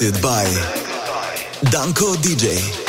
Hosted by Danko DJ.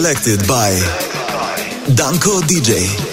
selected by Danko DJ.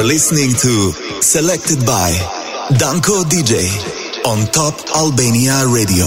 are listening to Selected by Danko DJ on Top Albania Radio.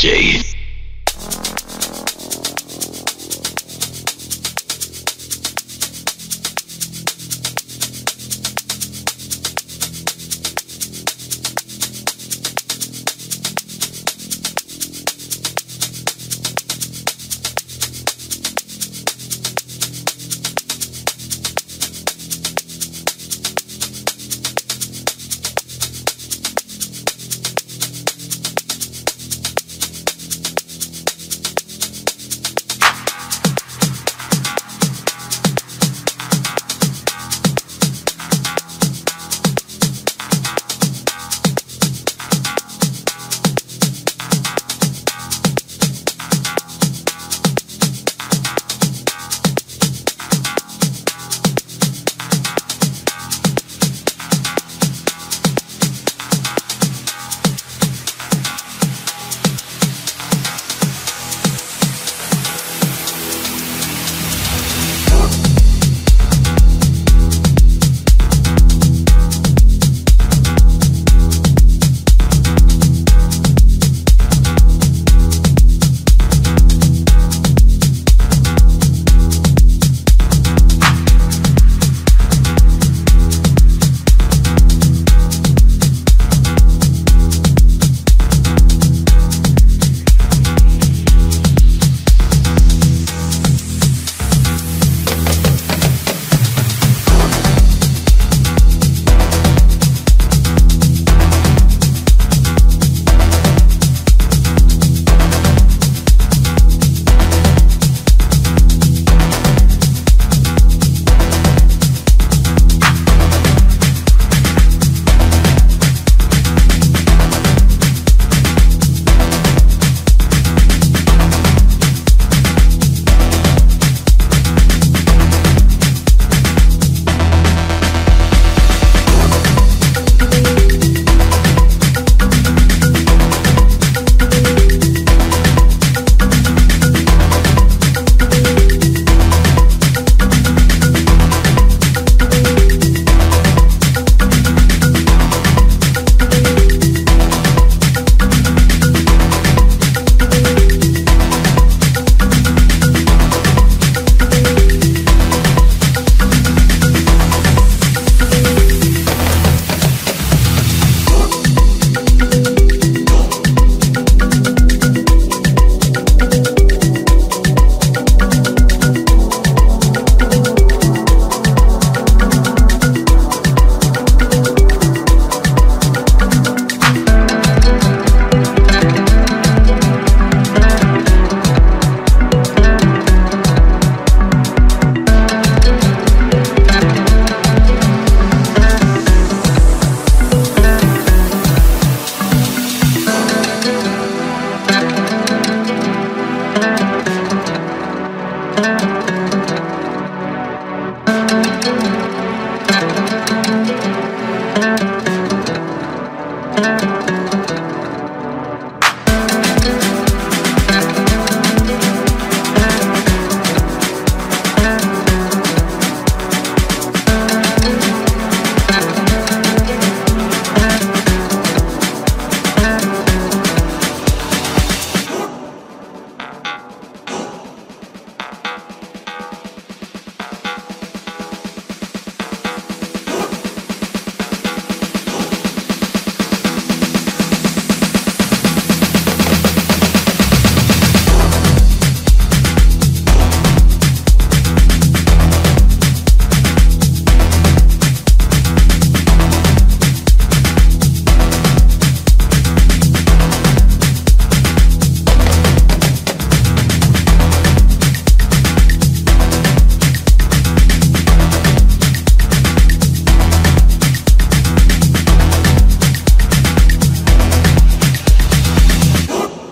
DJ.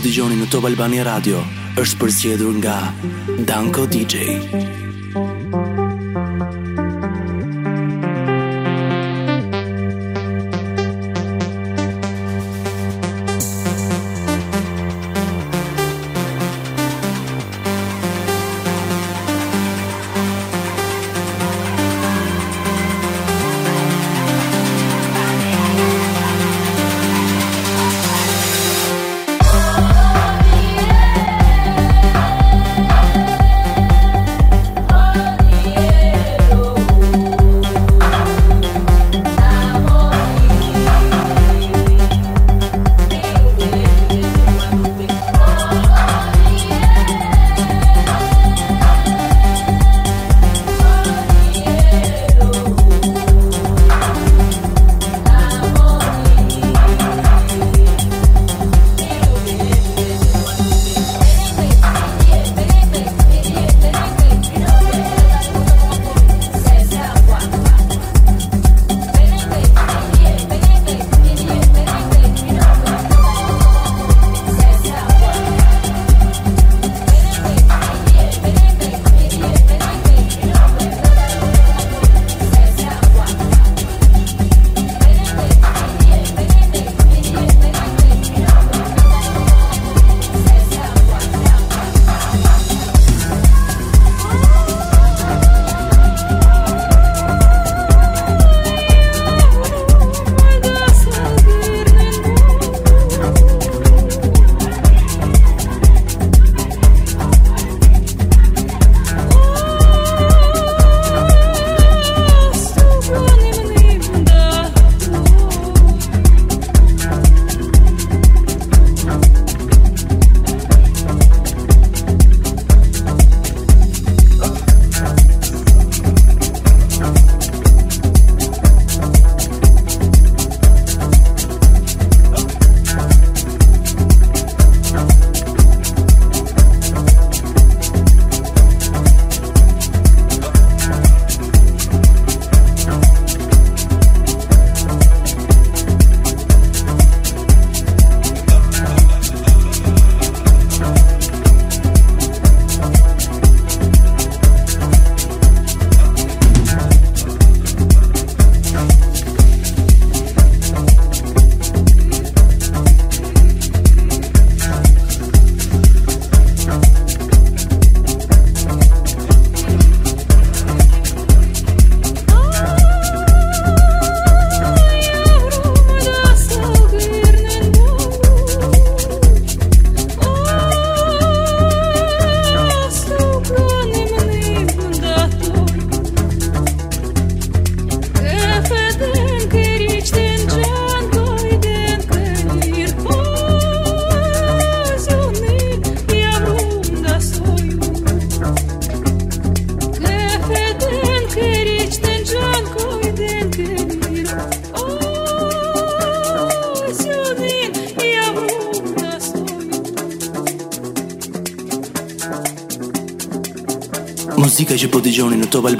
dëgjoni në Top Albania Radio është përzgjedhur nga Danko DJ.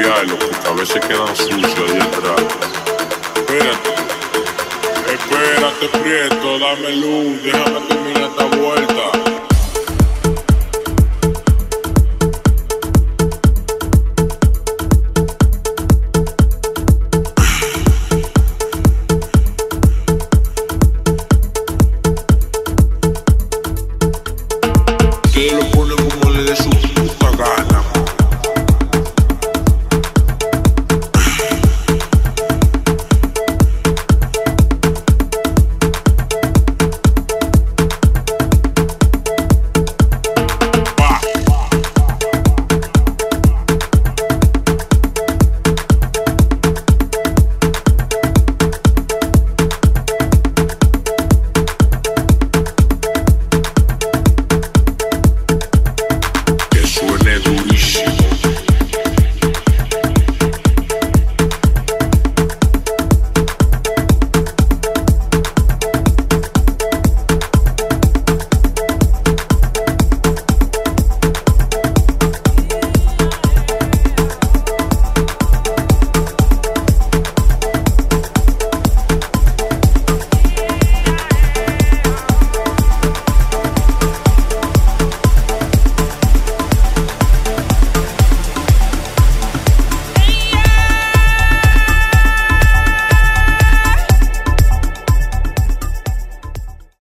Los que a veces quedan sucios ahí atrás. Espérate, espérate, Prieto, dame luz, déjame terminar esta vuelta.